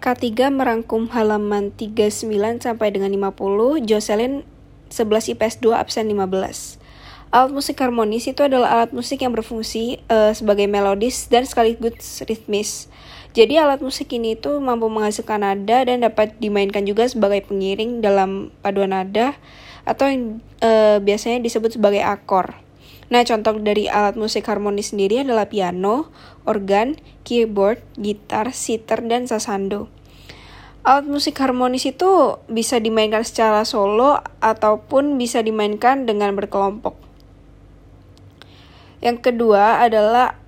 K3 merangkum halaman 39 sampai dengan 50, Jocelyn 11 IPS 2 absen 15. Alat musik harmonis itu adalah alat musik yang berfungsi uh, sebagai melodis dan sekaligus ritmis. Jadi alat musik ini itu mampu menghasilkan nada dan dapat dimainkan juga sebagai pengiring dalam paduan nada atau yang uh, biasanya disebut sebagai akor. Nah, contoh dari alat musik harmonis sendiri adalah piano, organ, keyboard, gitar, sitar, dan sasando. Alat musik harmonis itu bisa dimainkan secara solo ataupun bisa dimainkan dengan berkelompok. Yang kedua adalah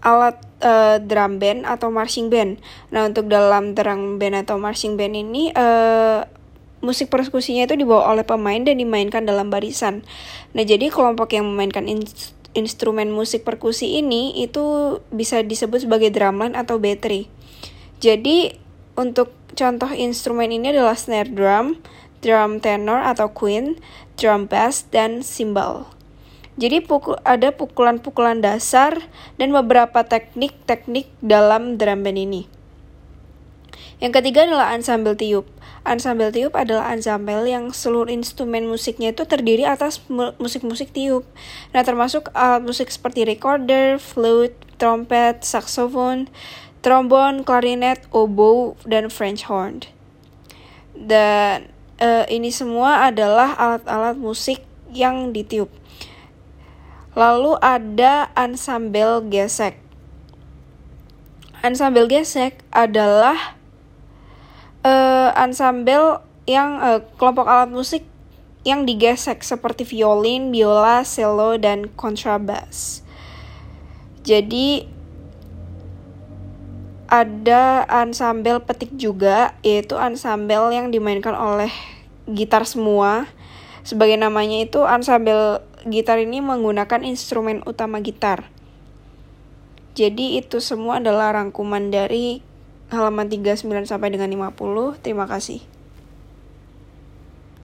alat uh, drum band atau marching band. Nah, untuk dalam drum band atau marching band ini uh, musik persekusinya itu dibawa oleh pemain dan dimainkan dalam barisan. Nah, jadi kelompok yang memainkan instrumen musik perkusi ini itu bisa disebut sebagai drumline atau battery. Jadi untuk contoh instrumen ini adalah snare drum, drum tenor atau queen, drum bass, dan cymbal. Jadi pukul, ada pukulan-pukulan dasar dan beberapa teknik-teknik dalam drum band ini. Yang ketiga adalah ensemble tiup. Ensemble tiup adalah ensemble yang seluruh instrumen musiknya itu terdiri atas musik-musik tiup. Nah, termasuk alat musik seperti recorder, flute, trompet, saxophone, trombon, clarinet, oboe, dan French horn. Dan uh, ini semua adalah alat-alat musik yang ditiup. Lalu ada ensemble gesek. Ensemble gesek adalah uh, ensemble yang uh, kelompok alat musik yang digesek seperti violin, biola, cello, dan kontrabas. Jadi ada ensemble petik juga, yaitu ensemble yang dimainkan oleh gitar semua. Sebagai namanya itu, ensemble gitar ini menggunakan instrumen utama gitar. Jadi itu semua adalah rangkuman dari halaman 39 sampai dengan 50. Terima kasih.